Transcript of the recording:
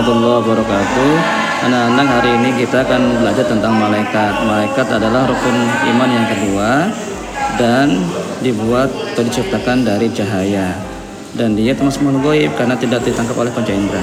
warahmatullahi wabarakatuh. Anak-anak hari ini kita akan belajar tentang malaikat. Malaikat adalah rukun iman yang kedua dan dibuat atau diciptakan dari cahaya. Dan dia termasuk makhluk karena tidak ditangkap oleh panca indera.